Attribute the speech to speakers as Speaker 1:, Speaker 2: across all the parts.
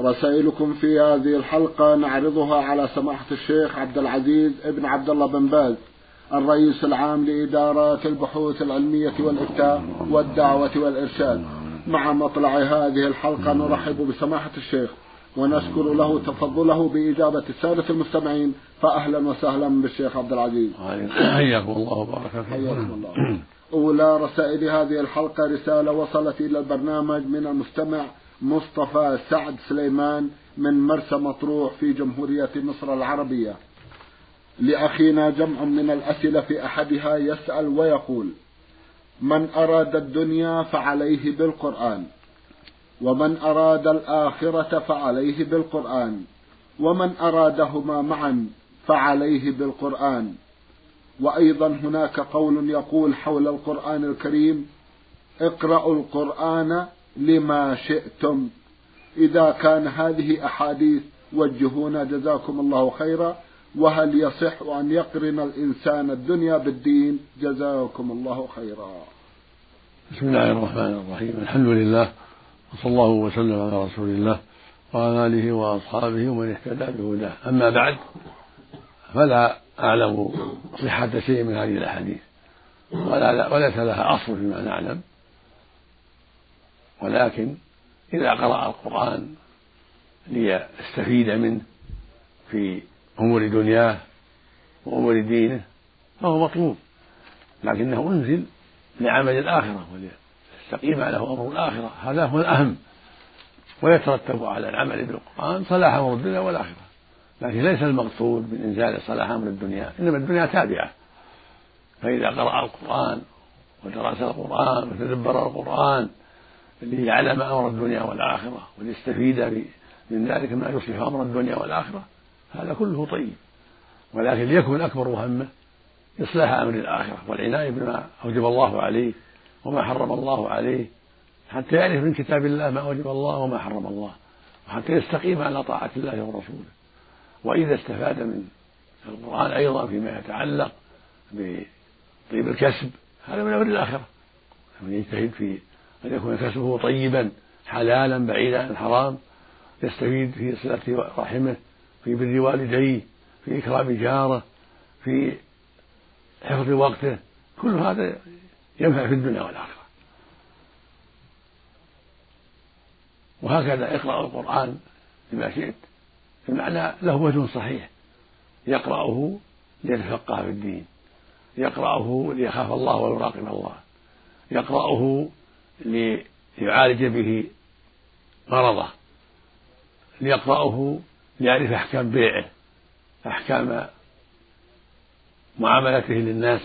Speaker 1: رسائلكم في هذه الحلقة نعرضها على سماحة الشيخ عبد العزيز ابن عبد الله بن باز الرئيس العام لإدارات البحوث العلمية والإفتاء والدعوة والإرشاد. مع مطلع هذه الحلقة نرحب بسماحة الشيخ ونشكر له تفضله بإجابة السادة المستمعين فأهلا وسهلا بالشيخ عبد العزيز.
Speaker 2: حياكم الله وبارك
Speaker 1: حياكم الله. أولى رسائل هذه الحلقة رسالة وصلت إلى البرنامج من المستمع مصطفى سعد سليمان من مرسى مطروح في جمهورية مصر العربية. لأخينا جمع من الأسئلة في أحدها يسأل ويقول من أراد الدنيا فعليه بالقرآن ومن أراد الآخرة فعليه بالقرآن ومن أرادهما معا فعليه بالقرآن. وأيضا هناك قول يقول حول القرآن الكريم اقرأوا القرآن لما شئتم. إذا كان هذه أحاديث وجهونا جزاكم الله خيرا. وهل يصح أن يقرن الإنسان الدنيا بالدين؟ جزاكم الله خيرا.
Speaker 2: بسم الله الرحمن الرحيم. الحمد لله وصلى الله وسلم على رسول الله وعلى آله وأصحابه ومن اهتدى بهداه. أما بعد فلا أعلم صحة شيء من هذه الأحاديث. ولا وليس لها أصل فيما نعلم. ولكن إذا قرأ القرآن ليستفيد منه في أمور دنياه وأمور دينه فهو مطلوب. لكنه أنزل لعمل الآخرة وليستقيم له أمر الآخرة. هذا هو الأهم. ويترتب على العمل بالقرآن صلاح أمر الدنيا والآخرة. لكن ليس المقصود من إنزال صلاح أمر الدنيا إنما الدنيا تابعة. فإذا قرأ القرآن ودرس القرآن وتدبر القرآن ليعلم أمر الدنيا والآخرة وليستفيد من ذلك ما يصلح أمر الدنيا والآخرة. هذا كله طيب. ولكن ليكن أكبر همه إصلاح أمر الآخرة والعناية بما أوجب الله عليه وما حرم الله عليه حتى يعرف من كتاب الله ما أوجب الله وما حرم الله وحتى يستقيم على طاعة الله ورسوله. وإذا استفاد من القرآن أيضا فيما يتعلق بطيب الكسب هذا من أمر الآخرة. من يجتهد في أن يكون كسبه طيبا حلالا بعيدا عن الحرام يستفيد في صلة رحمه في بر والديه في إكرام جاره في حفظ وقته. كل هذا ينفع في الدنيا والآخرة. وهكذا اقرأ القرآن بما شئت المعنى له وجه صحيح. يقرأه ليتفقه في الدين. يقرأه ليخاف الله ويراقب الله. يقرأه ليعالج به مرضه ليقرأه ليعرف أحكام بيعه أحكام معاملته للناس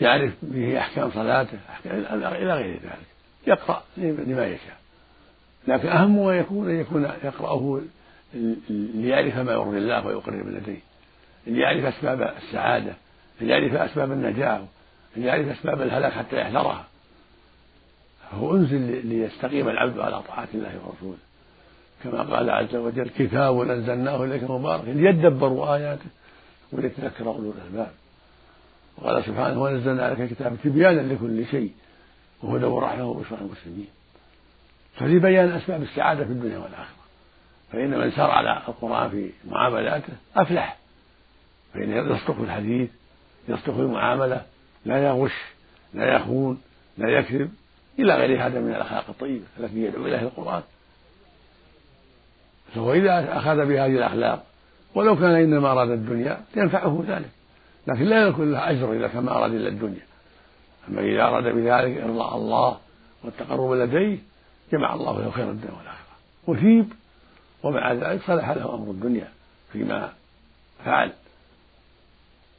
Speaker 2: يعرف به أحكام صلاته أحكام إلى غير ذلك يقرأ لما يشاء. لكن أهم ما يكون أن يكون يقرأه ليعرف ما يرضي الله ويقرب لديه ليعرف أسباب السعادة ليعرف أسباب النجاة ليعرف أسباب الهلاك حتى يحذرها. فهو أنزل ليستقيم العبد على طاعة الله ورسوله. كما قال عز وجل كتاب أنزلناه إليك مبارك ليدبروا آياته وليتذكر أولو الألباب. وقال سبحانه ونزلنا عليك الكتاب تبيانا لكل شيء وهدى ورحمة وبشرى المسلمين. ففي بيان أسباب السعادة في الدنيا والآخرة. فإن من سار على القرآن في معاملاته أفلح. فإنه يصدق الحديث يصدق المعاملة لا يغش لا يخون لا يكذب إلى غير هذا من الأخلاق الطيبة التي يدعو إليها القرآن. فهو إذا أخذ بهذه الأخلاق ولو كان إنما أراد الدنيا ينفعه ذلك. لكن لا يكون له أجر إذا كما أراد إلا الدنيا. أما إذا أراد بذلك إرضاء الله والتقرب لديه جمع الله له خير الدنيا والآخرة. وثيب ومع ذلك صلح له أمر الدنيا فيما فعل.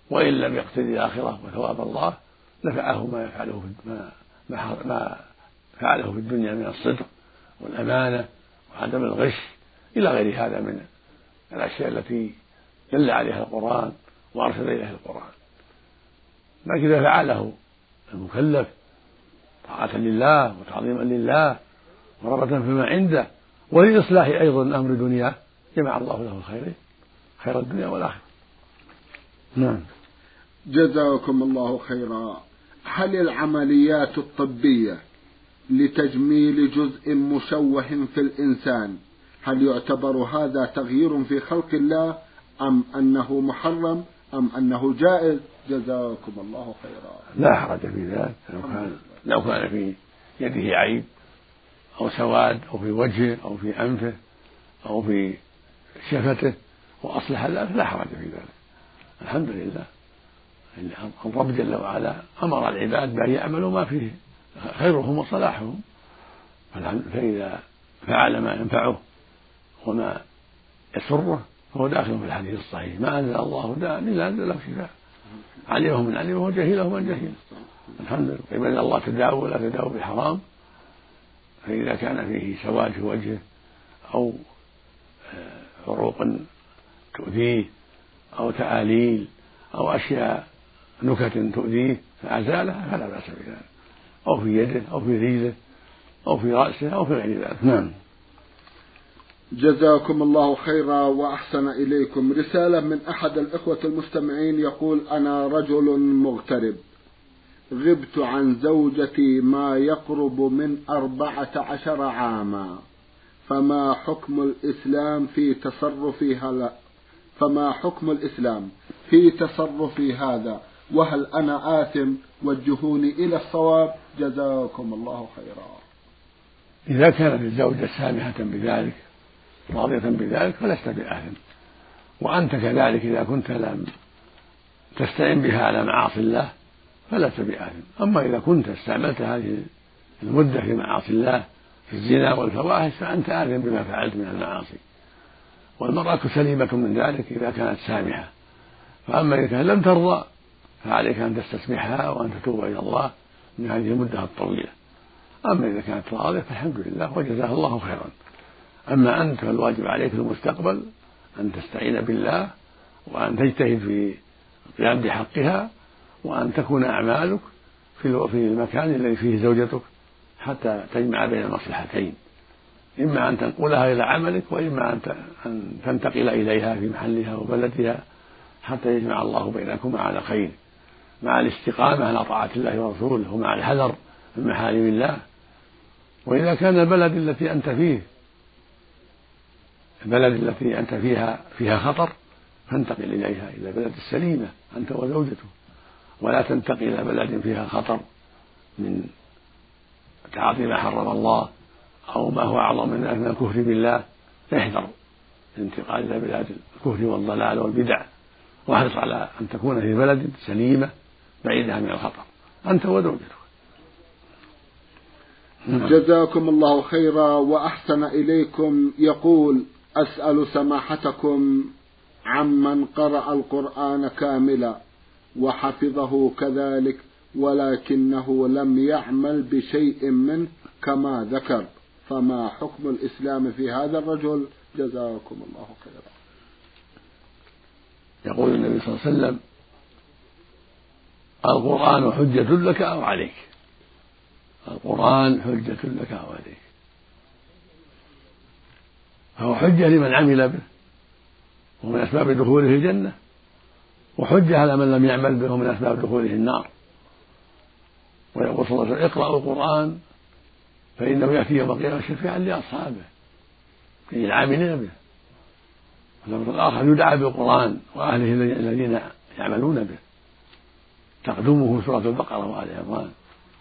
Speaker 2: وإن لم يقتدي الآخرة وثواب الله نفعه ما يفعله في ما ما فعله في الدنيا من الصدق والأمانة وعدم الغش إلى غير هذا من الأشياء التي دل عليها القرآن وأرشد إليها القرآن. لكن إذا فعله المكلف طاعة لله وتعظيما لله ورغبة فيما عنده ولإصلاح أيضا أمر دنياه جمع الله له الخيرين خير الدنيا والآخرة. نعم.
Speaker 1: جزاكم الله خيرا. هل العمليات الطبية لتجميل جزء مشوه في الإنسان هل يعتبر هذا تغيير في خلق الله أم أنه محرم أم أنه جائز؟ جزاكم الله خيرا.
Speaker 2: لا حرج في ذلك. لو كان لو كان في يده عيب أو سواد أو في وجهه أو في أنفه أو في شفته وأصلح ذلك لا حرج في ذلك. الحمد لله. الرب جل وعلا أمر العباد بأن يعملوا ما فيه خيرهم وصلاحهم. فإذا فعل ما ينفعه وما يسره فهو داخل في الحديث الصحيح. ما أنزل الله داء إلا أنزل له شفاء. علمه من علمه وجهله من جهله. الحمد لله. عباد الله تداووا ولا تداووا بالحرام فإذا كان فيه سواد في وجهه أو آه، عروق تؤذيه أو تآليل أو أشياء نكت تؤذيه فأزالها فلا بأس بذلك. أو في يده أو في رجله أو في رأسه أو في غير ذلك. نعم.
Speaker 1: جزاكم الله خيرا وأحسن إليكم. رسالة من أحد الإخوة المستمعين يقول أنا رجل مغترب. غبت عن زوجتي ما يقرب من أربعة عشر عاما. فما حكم الإسلام في تصرفي هذا فما حكم الإسلام في تصرفي هذا؟ وهل أنا آثم وجهوني إلى الصواب؟ جزاكم الله خيرا.
Speaker 2: إذا كانت الزوجة سامحة بذلك راضية بذلك فلست بآثم. وأنت كذلك إذا كنت لم تستعن بها على معاصي الله فلست بآثم. أما إذا كنت استعملت هذه المدة في معاصي الله في الزنا والفواحش فأنت آثم بما فعلت من المعاصي. والمرأة سليمة من ذلك إذا كانت سامحة. فأما إذا كانت لم ترضى فعليك أن تستسمحها وأن تتوب إلى الله من هذه المدة الطويلة أما إذا كانت راضية فالحمد لله وجزاها الله خيرا. أما أنت فالواجب عليك في المستقبل أن تستعين بالله وأن تجتهد في القيام بحقها وأن تكون أعمالك في في المكان الذي فيه زوجتك حتى تجمع بين المصلحتين. إما أن تنقلها إلى عملك وإما أن تنتقل إليها في محلها وبلدها حتى يجمع الله بينكما على خير. مع الاستقامة على طاعة الله ورسوله ومع الحذر من محارم الله. وإذا كان البلد التي أنت فيه البلد التي أنت فيها فيها خطر فانتقل إليها إلى بلد السليمة أنت وزوجته. ولا تنتقل إلى بلد فيها خطر من تعاطي ما حرم الله أو ما هو أعظم من من الكفر بالله. احذر الانتقال إلى بلاد الكفر والضلال والبدع. واحرص على أن تكون في بلد سليمة بعيدة من الخطر أنت وزوجتك
Speaker 1: جزاكم الله خيرا وأحسن إليكم. يقول أسأل سماحتكم عمن قرأ القرآن كاملا وحفظه كذلك ولكنه لم يعمل بشيء منه كما ذكر. فما حكم الإسلام في هذا الرجل؟ جزاكم الله خيرا.
Speaker 2: يقول النبي صلى الله عليه وسلم القرآن حجة لك أو عليك. القرآن حجة لك أو عليك. فهو حجة لمن عمل به ومن أسباب دخوله الجنة وحجة على من لم يعمل به ومن أسباب دخوله النار. ويقول صلى الله عليه وسلم اقرأوا القرآن فإنه يأتي يوم القيامة شفيعا لأصحابه أي العاملين به. والأمر الآخر يدعى بالقرآن وأهله الذين يعملون به. تقدمه سورة البقرة وآل عمران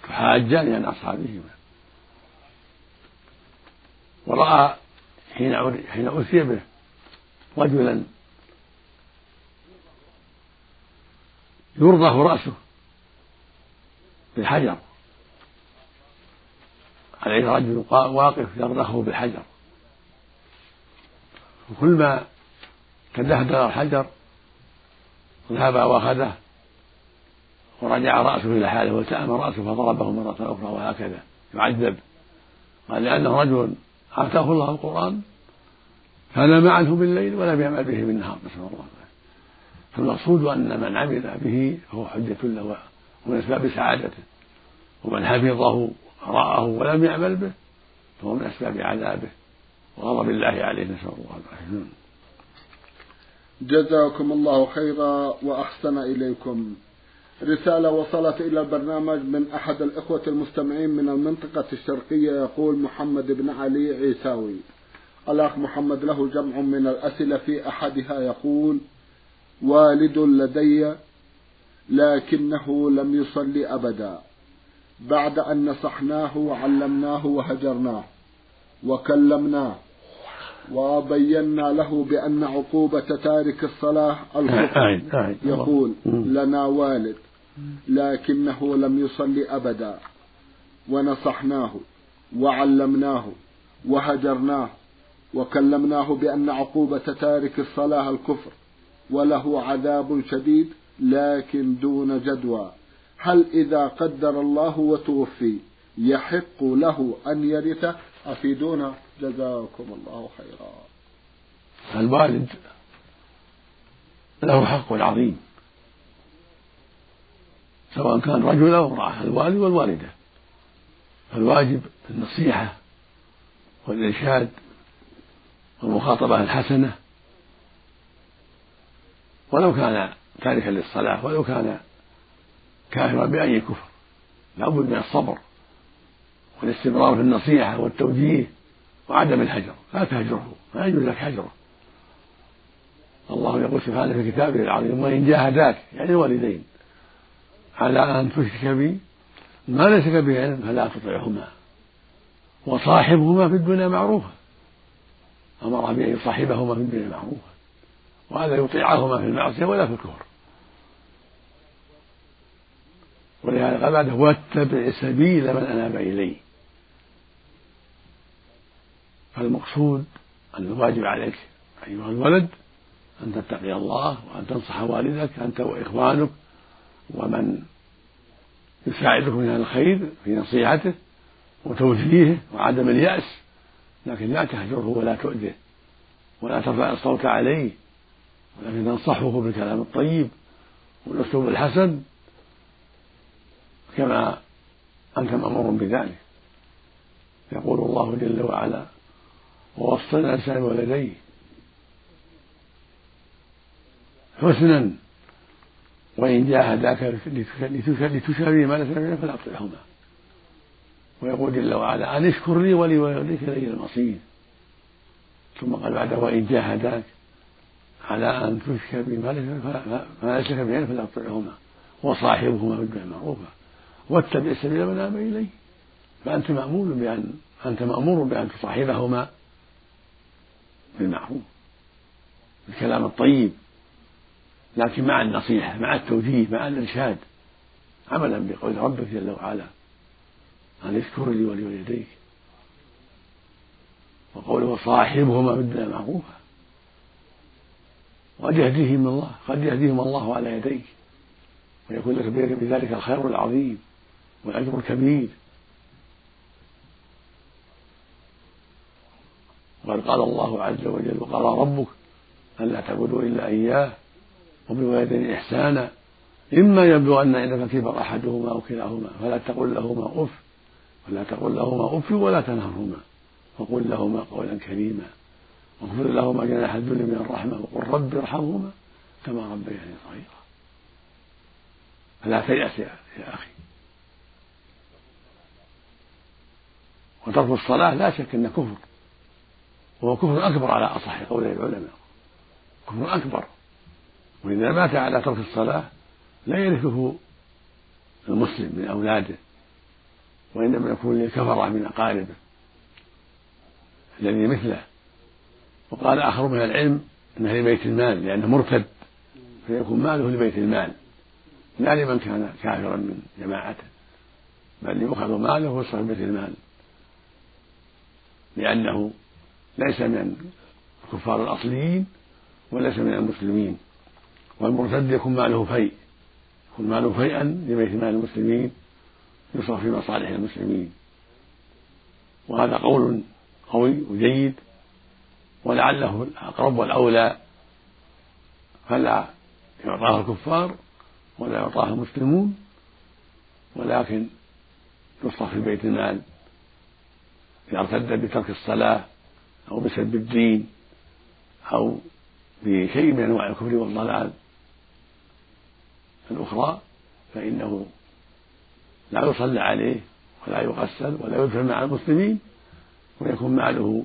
Speaker 2: تحاجان عن أصحابهما. ورأى حين حين أتي به رجلا يرضخ رأسه بالحجر. عليه رجل واقف يرضخه بالحجر. وكل ما تدهدر الحجر ذهب وأخذه ورجع رأسه إلى حاله والتأم رأسه فضربه مرة أخرى وهكذا. يعذب. قال لأنه رجل اتاه الله القرآن فنام عنه بالليل ولم يعمل به بالنهار نسأل الله العافية. فالمقصود أن من عمل به فهو حجة له ومن أسباب سعادته. ومن حفظه رآه ولم يعمل به فهو من أسباب عذابه. وغضب الله عليه نسأل الله العافية.
Speaker 1: جزاكم الله خيرا وأحسن إليكم. رسالة وصلت إلى البرنامج من أحد الإخوة المستمعين من المنطقة الشرقية يقول محمد بن علي عيساوي. الأخ محمد له جمع من الأسئلة في أحدها يقول والد لدي لكنه لم يصلي أبدا. بعد أن نصحناه وعلمناه وهجرناه وكلمناه وبينا له بأن عقوبة تارك الصلاة الكفر يقول لنا والد. لكنه لم يصلي أبدا ونصحناه وعلمناه وهجرناه وكلمناه بأن عقوبة تارك الصلاة الكفر وله عذاب شديد لكن دون جدوى. هل إذا قدر الله وتوفي يحق له أن يرثه أفيدونا. جزاكم الله خيرا.
Speaker 2: الوالد له حق عظيم. سواء كان رجل أو امرأة الوالد والوالدة. فالواجب النصيحة والإرشاد والمخاطبة الحسنة. ولو كان تاركا للصلاة ولو كان كافرا بأي كفر لابد من الصبر والاستمرار في النصيحة والتوجيه وعدم الهجر. لا تهجره لا يجوز لك هجره. الله يقول سبحانه في كتابه العظيم وإن جاهداك يعني الوالدين. على أن تشرك بي ما ليس به علم فلا تطعهما. وصاحبهما في الدنيا معروفا أمر بأن يصاحبهما في الدنيا معروفا وهذا يطيعهما في المعصية ولا في الكفر. ولهذا قال بعده واتبع سبيل من أناب إلي. فالمقصود أن الواجب عليك أيها الولد أن تتقي الله وأن تنصح والدك أنت وإخوانك ومن يساعدك من الخير في نصيحته وتوجيهه وعدم اليأس لكن لا تهجره ولا تؤذيه ولا ترفع الصوت عليه ولكن تنصحه بالكلام الطيب والأسلوب الحسن كما أنت مأمور بذلك. يقول الله جل وعلا ووصينا الإنسان ولديه حسنا وإن جاهداك لتشابه ما ليس لك فلا تطعهما. ويقول جل وعلا أن اشكر لي ولوالديك إلي المصير. ثم قال بعد وإن جاهداك على أن تشرك بما ليس لك به فلا تطعهما. وصاحبهما بالدنيا معروفا واتبع سبيل من آمن إليه. فأنت مأمور بأن أنت مأمور بأن تصاحبهما بالمعروف. بالكلام الطيب. لكن مع النصيحة مع التوجيه مع الإرشاد. عملا بقول ربك جل وعلا أن اشكر لي ولوالديك. وقوله صاحبهما بالدنيا معروفا قد يهديهم الله قد يهديهم الله على يديك. ويكون لك بذلك الخير العظيم والأجر الكبير. وقد قال الله عز وجل وقال ربك ألا تعبدوا إلا إياه. وبالوالدين إحسانا. إما يبلغن عندك الكبر أحدهما أو كلاهما فلا تقل لهما أف ولا تقل لهما أف ولا تنهرهما. وقل لهما قولا كريما. واغفر لهما جناح الذل من الرحمة. وقل رب ارحمهما كما ربياني صغيرا. فلا تيأس يا أخي. وترك الصلاة لا شك أنه كفر. وهو كفر أكبر على أصح قول العلماء. كفر أكبر. وإذا مات على ترك الصلاة لا يرثه المسلم من أولاده وإنما يكون للكفرة من أقاربه الذي مثله. وقال آخر من العلم أنه لبيت المال لأنه مرتد فيكون ماله لبيت المال لا لمن كان كافرا من جماعته بل يؤخذ ماله ويصرف بيت المال. لأنه ليس من الكفار الأصليين وليس من المسلمين. والمرتد يكون ماله فيء يكون ماله فيئا لبيت مال المسلمين يصرف في مصالح المسلمين. وهذا قول قوي وجيد ولعله الأقرب والأولى. فلا يعطاه الكفار ولا يعطاه المسلمون ولكن يصرف في بيت المال. إذا ارتد بترك الصلاة أو بسب الدين أو بشيء من أنواع الكفر والضلال. الأخرى فإنه لا يصلى عليه ولا يغسل ولا يدفن مع المسلمين ويكون ماله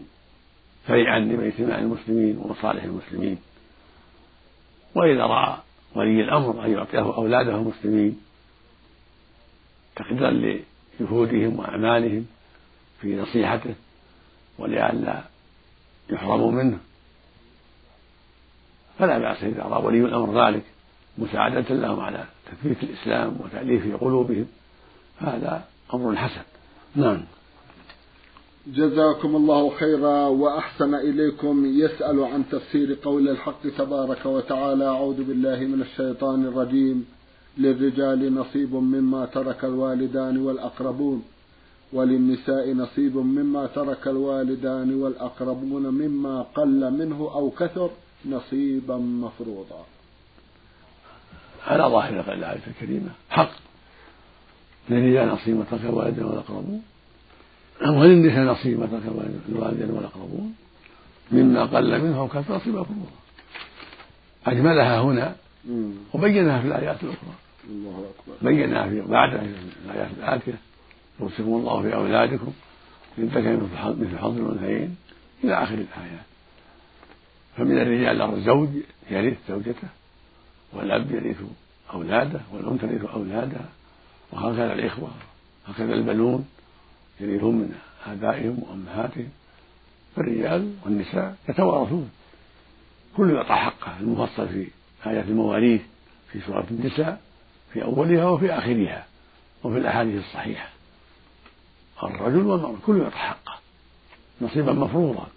Speaker 2: فيعا لبيت مال المسلمين ومصالح المسلمين. وإذا رأى ولي الأمر أن يعطيه أولاده المسلمين تقديرا لجهودهم وأعمالهم في نصيحته ولئلا يحرموا منه. فلا بأس إذا رأى ولي الأمر ذلك. مساعدة لهم على تثبيت الإسلام وتأليف قلوبهم هذا أمر حسن. نعم.
Speaker 1: جزاكم الله خيرا وأحسن إليكم. يسأل عن تفسير قول الحق تبارك وتعالى أعوذ بالله من الشيطان الرجيم. للرجال نصيب مما ترك الوالدان والأقربون وللنساء نصيب مما ترك الوالدان والأقربون مما قل منه أو كثر نصيبا مفروضا.
Speaker 2: على ظاهر الآية الكريمة. حق. للرجال نصيب ما ترك الوالدان والأقربون وللنساء نصيب ما ترك الوالدين والأقربون مما قل منه أو كثر نصيبا مفروضا أجملها هنا وبينها في الآيات الأخرى. الله أكبر. بينها في بعد الآيات الآتية. يوصيكم الله في أولادكم للذكر مثل حظ الأنثيين إلى آخر الآيات. فمن الرجال الزوج يرث زوجته. والأب يرث أولاده والأم ترث أولادها وهكذا الإخوة هكذا البنون يرثون من آبائهم وأمهاتهم. فالرجال والنساء يتوارثون. كل يعطى حقه المفصل في آيات المواريث في سورة النساء في أولها وفي آخرها وفي الأحاديث الصحيحة. الرجل والمرأة كل يعطى حقه. نصيبا مفروضا.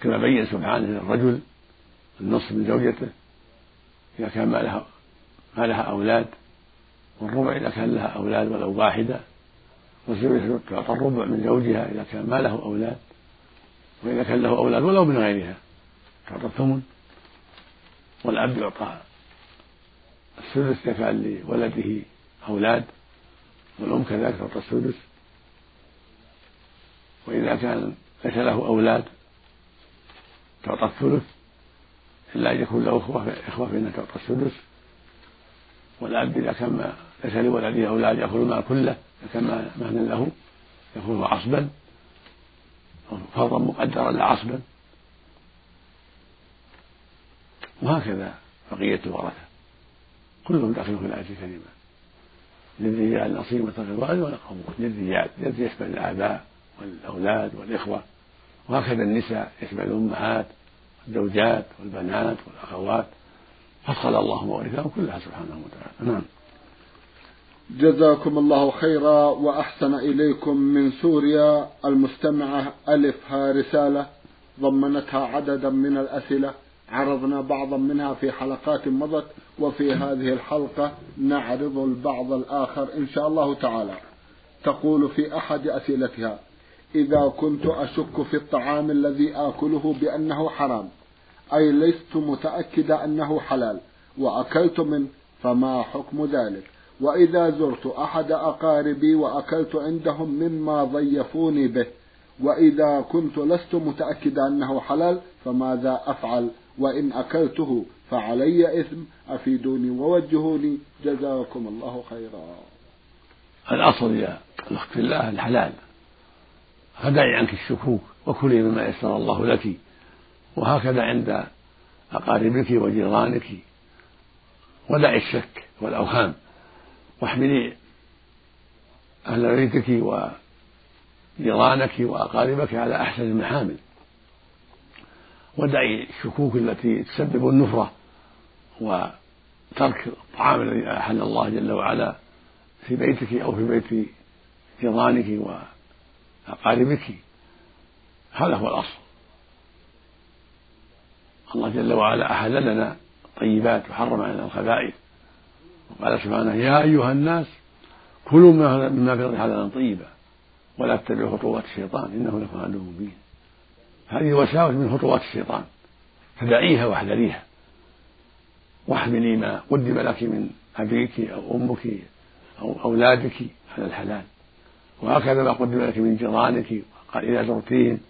Speaker 2: كما بين سبحانه للرجل النصف من زوجته إذا كان ما لها ما لها أولاد والربع إذا كان لها أولاد ولو واحدة والزوجة تعطى الربع من زوجها إذا كان ما له أولاد وإذا كان له أولاد ولو من غيرها تعطى الثمن والأب يعطى الثلث إذا كان لولده أولاد والأم كذلك تعطى السدس وإذا كان ليس له أولاد تعطى الثلث. إلا أن يكون له إخوة إخوة فإنها تعطى السدس. والأب إذا كان ليس لولده أولاد يأخذ المال كله إذا كان مهنا له يأخذه عصبا. فرضا مقدرا لا عصبا. وهكذا بقية الورثة. كلهم داخلون في الآية الكريمة. للرجال نصيب من الوالد والأقربون للرجال الذي يشمل الآباء والأولاد والإخوة. وهكذا النساء يشمل الأمهات. والزوجات والبنات والأخوات. فصل الله مورثهم كلها سبحانه وتعالى. نعم.
Speaker 1: جزاكم الله خيرا وأحسن إليكم من سوريا المستمعة ألفها رسالة ضمنتها عددا من الأسئلة. عرضنا بعضا منها في حلقات مضت وفي هذه الحلقة نعرض البعض الآخر إن شاء الله تعالى. تقول في أحد أسئلتها إذا كنت أشك في الطعام الذي آكله بأنه حرام أي لست متأكدة أنه حلال وأكلت منه فما حكم ذلك؟ وإذا زرت أحد أقاربي وأكلت عندهم مما ضيفوني به وإذا كنت لست متأكدة أنه حلال فماذا أفعل؟ وإن أكلته فعلي إثم أفيدوني ووجهوني. جزاكم الله خيرا.
Speaker 2: الأصل يا الأخت في الله الحلال. فدعي عنك الشكوك وكلي مما يسر الله لك. وهكذا عند أقاربك وجيرانك. ودعي الشك والأوهام. واحملي أهل بيتك وجيرانك وأقاربك على أحسن المحامل. ودعي الشكوك التي تسبب النفرة وترك الطعام الذي أحل الله جل وعلا في بيتك أو في بيت جيرانك. وأقاربك هذا هو الأصل. الله جل وعلا أحل لنا الطيبات وحرم علينا الخبائث. وقال سبحانه يا أيها الناس كلوا مما في الأرض حلالا طيبا ولا تتبعوا خطوات الشيطان إنه لكم عدو مبين. هذه وساوس من خطوات الشيطان. فدعيها واحذريها. واحملي ما قدم لك من أبيك أو أمك أو أولادك على الحلال. وهكذا ما قدم لك من جيرانك قال إذا زرتيهم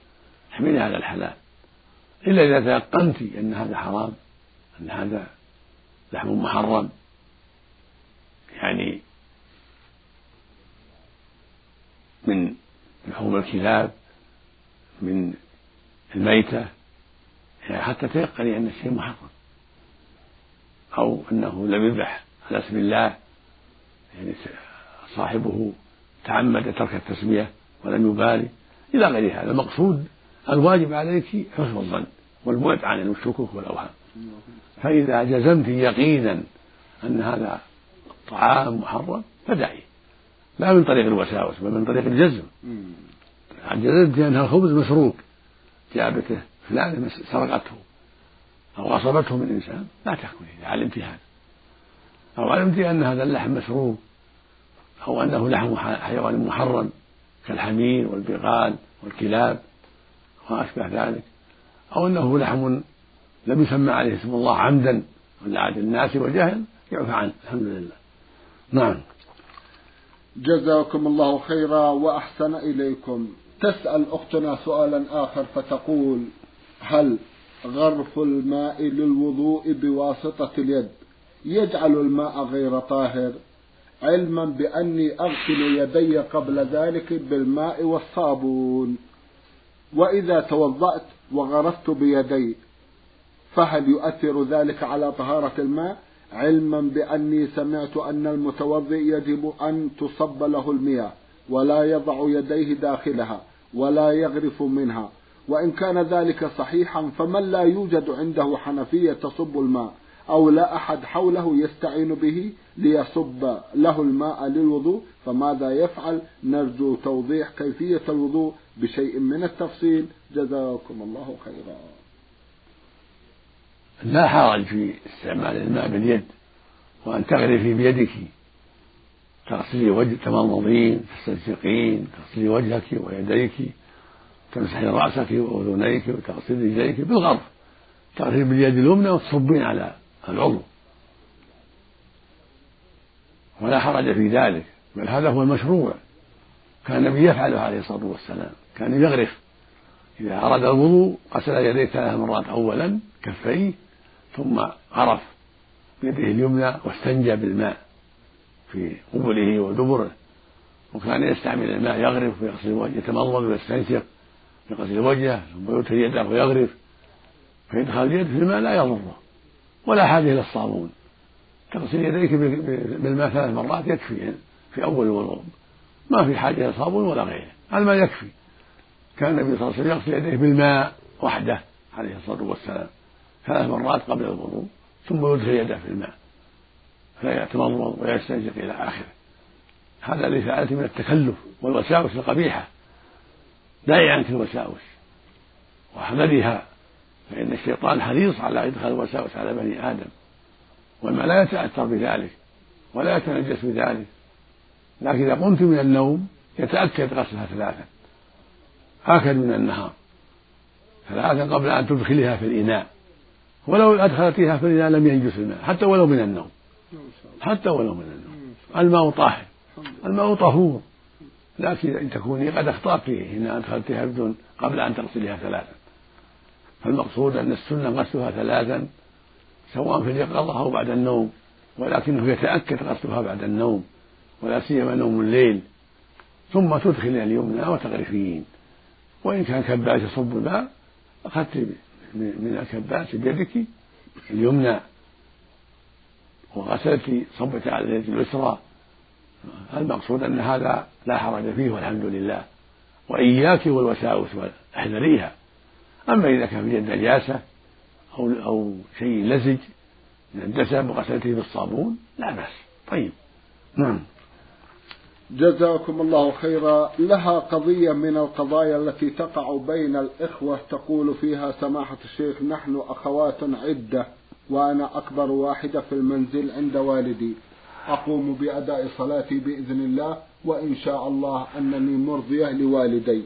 Speaker 2: احملها على الحلال. إلا إذا تيقنت أن هذا حرام أن هذا لحم محرم. يعني من لحوم الكلاب من الميتة. يعني حتى تيقني أن الشيء محرم. أو أنه لم يذبح على اسم الله يعني صاحبه تعمد ترك التسمية ولم يبالي. إلى غير هذا المقصود الواجب عليك حسن الظن والبعد عن الشكوك والأوهام. فإذا جزمت يقينا أن هذا الطعام محرم فدعي. لا من طريق الوساوس بل من طريق الجزم. جزمت أن الخبز مسروق. جابته فلان سرقته أو غصبته من إنسان لا تأكلي إذا علمت هذا أو علمت أن هذا اللحم مسروق. أو أنه لحم حيوان محرم كالحمير والبغال والكلاب وما أشبه ذلك. أو أنه لحم لم يسمى عليه اسم الله عمدا ولا عاد الناس وجهل يعفى عنه. الحمد لله. نعم.
Speaker 1: جزاكم الله خيرا وأحسن إليكم. تسأل أختنا سؤالا آخر فتقول هل غرف الماء للوضوء بواسطة اليد يجعل الماء غير طاهر؟ علما بأني أغسل يدي قبل ذلك بالماء والصابون. وإذا توضأت وغرفت بيدي فهل يؤثر ذلك على طهارة الماء؟ علما بأني سمعت أن المتوضئ يجب أن تصب له المياه ولا يضع يديه داخلها ولا يغرف منها. وإن كان ذلك صحيحا فمن لا يوجد عنده حنفية تصب الماء؟ أو لا أحد حوله يستعين به ليصب له الماء للوضوء فماذا يفعل؟ نرجو توضيح كيفية الوضوء بشيء من التفصيل. جزاكم الله خيرا.
Speaker 2: لا حرج في استعمال الماء باليد وأن تغرفي بيدك. تغسلي وجه تمضمضين تستنشقين تغسلي وجهك ويديك تمسحين رأسك وأذنيك وتغسلي رجليك بالغرف. تغسلي باليد اليمنى وتصبين على العضو ولا حرج في ذلك بل هذا هو المشروع. كان النبي يفعله عليه الصلاة والسلام كان يغرف. إذا أراد الوضوء غسل يديه ثلاث مرات أولا كفيه ثم غرف بيده اليمنى واستنجى بالماء في قبله ودبره. وكان يستعمل الماء يغرف ويغسل وجهه يتمضمض ويستنشق يغسل وجهه ثم يدخل يده ويغرف. فيدخل اليد في الماء لا يضره. ولا حاجة إلى الصابون. تغسل يديك بالماء ثلاث مرات يكفي في أول الوضوء. ما في حاجة إلى صابون ولا غيره. الماء يكفي. كان النبي صلى الله عليه وسلم يغسل يديه بالماء وحده عليه الصلاة والسلام ثلاث مرات قبل الوضوء ثم يدخل يده في الماء فيتمضمض ويستنشق إلى آخره. هذا فعلته من التكلف والوساوس القبيحة. دعي عنك الوساوس واحذريها فإن الشيطان حريص على إدخال الوساوس على بني آدم والماء لا يتأثر بذلك ولا يتنجس بذلك. لكن إذا قمت من النوم يتأكد غسلها ثلاثا آكد من النهار ثلاثا قبل أن تدخلها في الإناء. ولو أدخلتها في الإناء لم ينجس الماء حتى ولو من النوم حتى ولو من النوم. الماء طاهر الماء طهور. لكن إن تكوني قد أخطأت فيه إن أدخلتها بدون قبل أن تغسليها ثلاثا فالمقصود أن السنة غسلها ثلاثا سواء في اليقظة أو بعد النوم ولكنه يتأكد غسلها بعد النوم ولا سيما نوم الليل. ثم تدخل اليمنى وتغرفين. وإن كان كباس يصب الماء أخذت من الكباس بيدك اليمنى. وغسلت صبت على اليد اليسرى. المقصود أن هذا لا حرج فيه والحمد لله. وإياك والوساوس احذريها أما إذا كان في يد نجاسة أو أو شيء لزج من الدسم وغسلته بالصابون لا بأس. طيب. نعم.
Speaker 1: جزاكم الله خيرا. لها قضية من القضايا التي تقع بين الإخوة تقول فيها سماحة الشيخ نحن أخوات عدة وأنا أكبر واحدة في المنزل عند والدي. أقوم بأداء صلاتي بإذن الله وإن شاء الله أنني مرضية لوالدي.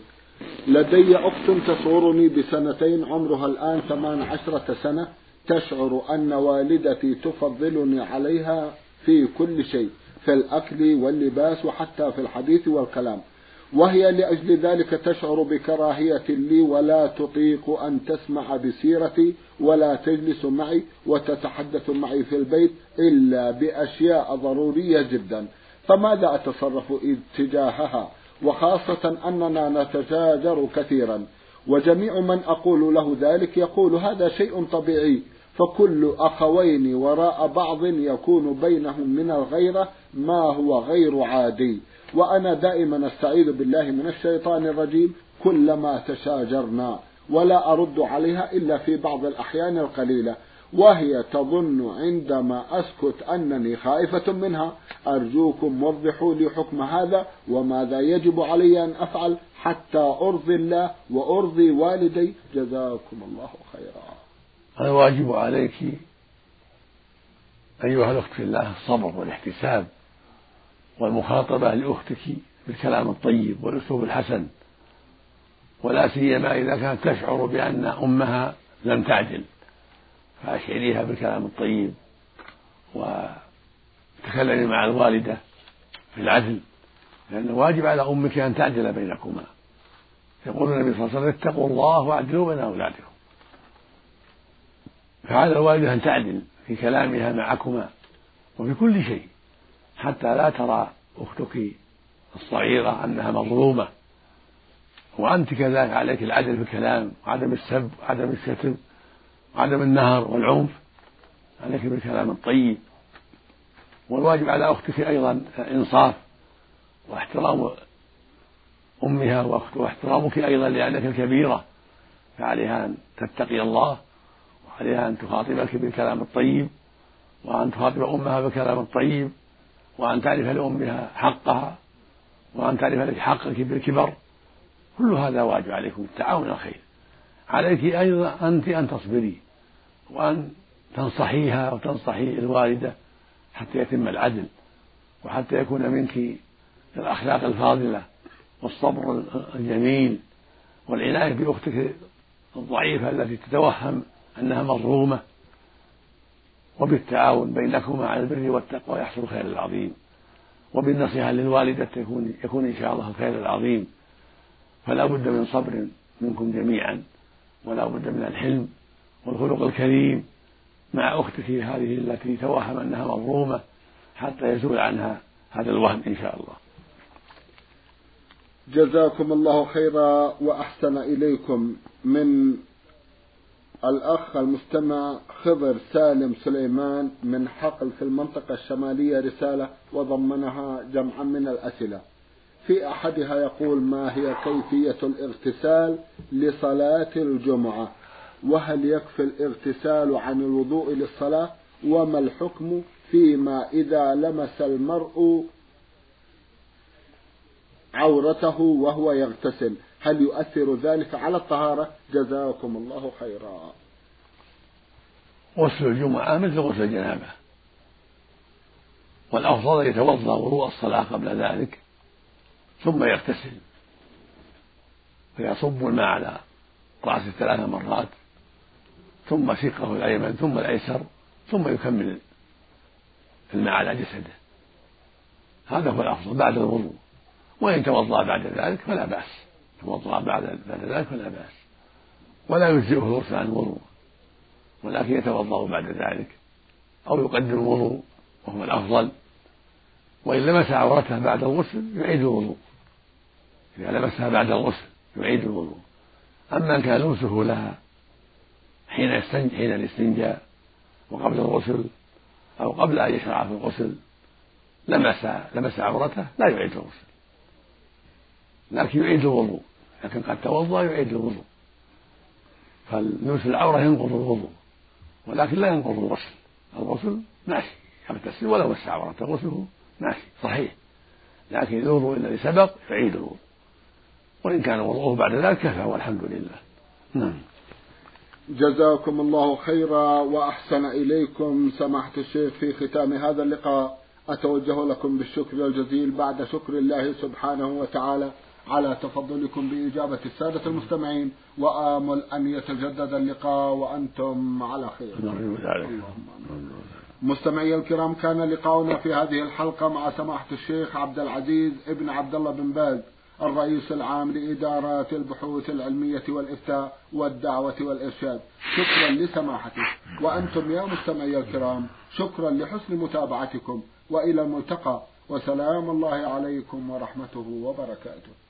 Speaker 1: لدي أخت تصورني بسنتين عمرها الآن ثمان عشرة سنة. تشعر أن والدتي تفضلني عليها في كل شيء في الأكل واللباس وحتى في الحديث والكلام. وهي لأجل ذلك تشعر بكراهية لي ولا تطيق أن تسمع بسيرتي ولا تجلس معي وتتحدث معي في البيت إلا بأشياء ضرورية جدا. فماذا أتصرف تجاهها؟ وخاصة أننا نتشاجر كثيرا. وجميع من أقول له ذلك يقول هذا شيء طبيعي فكل أخوين وراء بعض يكون بينهم من الغيرة ما هو غير عادي. وأنا دائما أستعيذ بالله من الشيطان الرجيم كلما تشاجرنا ولا أرد عليها إلا في بعض الأحيان القليلة. وهي تظن عندما أسكت أنني خائفة منها أرجوكم وضحوا لي حكم هذا وماذا يجب علي أن أفعل حتى أرضي الله وأرضي والدي. جزاكم الله خيرا.
Speaker 2: الواجب عليك أيها الأخت في الله الصبر والاحتساب والمخاطبة لأختك بالكلام الطيب والأسلوب الحسن ولا سيما إذا كانت تشعر بأن أمها لم تعدل. فأشعريها بالكلام الطيب وتكلمي مع الوالدة في العدل لأن واجب على أمك أن تعدل بينكما. يقول النبي صلى الله عليه وسلم اتقوا الله واعدلوا بين أولادكم. فعلى الوالدة أن تعدل في كلامها معكما وفي كل شيء حتى لا ترى أختك الصغيرة أنها مظلومة. وأنت كذلك عليك العدل في الكلام وعدم السب وعدم الشتم وعدم النهر والعنف عليك بالكلام الطيب. والواجب على أختك أيضا إنصاف واحترام أمها واحترامك أيضا لأنك الكبيرة فعليها أن تتقي الله وعليها أن تخاطبك بالكلام الطيب وأن تخاطب أمها بالكلام الطيب وأن تعرف لأمها حقها وأن تعرف لك حقك بالكبر. كل هذا واجب عليكم التعاون الخير. عليك أيضا أنت أن تصبري. وأن تنصحيها وتنصحي الوالدة حتى يتم العدل وحتى يكون منك الأخلاق الفاضلة والصبر الجميل والعناية بأختك الضعيفة التي تتوهم أنها مظلومة وبالتعاون بينكما على البر والتقوى يحصل الخير العظيم وبالنصيحة للوالدة يكون يكون إن شاء الله الخير العظيم فلا بد من صبر منكم جميعا ولا بد من الحلم والخلق الكريم مع أختك هذه التي توهم أنها مظلومة حتى يزول عنها هذا الوهم إن شاء الله.
Speaker 1: جزاكم الله خيرا وأحسن إليكم من الأخ المستمع خضر سالم سليمان من حقل في المنطقة الشمالية رسالة وضمنها جمعا من الأسئلة. في أحدها يقول ما هي كيفية الاغتسال لصلاة الجمعة؟ وهل يكفي الاغتسال عن الوضوء للصلاة؟ وما الحكم فيما إذا لمس المرء عورته وهو يغتسل؟ هل يؤثر ذلك على الطهارة؟ جزاكم الله خيرا.
Speaker 2: غسل الجمعة مثل غسل الجنابة. والأفضل يتوضأ وضوء الصلاة قبل ذلك ثم يغتسل. فيصب الماء على رأسه ثلاث مرات. ثم شقه الأيمن ثم الأيسر ثم يكمل الماء على جسده. هذا هو الأفضل بعد الوضوء. وإن توضأ بعد ذلك فلا بأس. توضأ بعد بعد ذلك فلا بأس. ولا يجزئه الغسل عن الوضوء. ولكن يتوضأ بعد ذلك. أو يقدم الوضوء وهو الأفضل. وإن لمس عورته بعد الغسل يعيد الوضوء. إذا لمسها بعد الغسل يعيد الوضوء. أما كان لمسه لها حين حين الاستنجاء وقبل الغسل أو قبل أن يشرع في الغسل لمس لمس عورته لا يعيد الغسل. لكن يعيد الوضوء لكن قد توضأ يعيد الوضوء. فلمس العورة ينقض الوضوء ولكن لا ينقض الغسل. الغسل ماشي يغتسل ولو مس عورته غسله ماشي صحيح. لكن الوضوء الذي سبق يعيد الوضوء. وإن كان وضوءه بعد ذلك كفى والحمد لله. نعم.
Speaker 1: جزاكم الله خيرا وأحسن إليكم. سماحة الشيخ في ختام هذا اللقاء أتوجه لكم بالشكر الجزيل بعد شكر الله سبحانه وتعالى على تفضلكم بإجابة السادة المستمعين. وآمل أن يتجدد اللقاء وأنتم على خير. اللهم آمين. مستمعي الكرام كان لقاؤنا في هذه الحلقة مع سماحة الشيخ عبد العزيز ابن عبد الله بن باز. الرئيس العام لإدارات البحوث العلمية والإفتاء والدعوة والإرشاد. شكرا لسماحته وأنتم يا مستمعي الكرام شكرا لحسن متابعتكم. وإلى الملتقى. وسلام الله عليكم ورحمته وبركاته.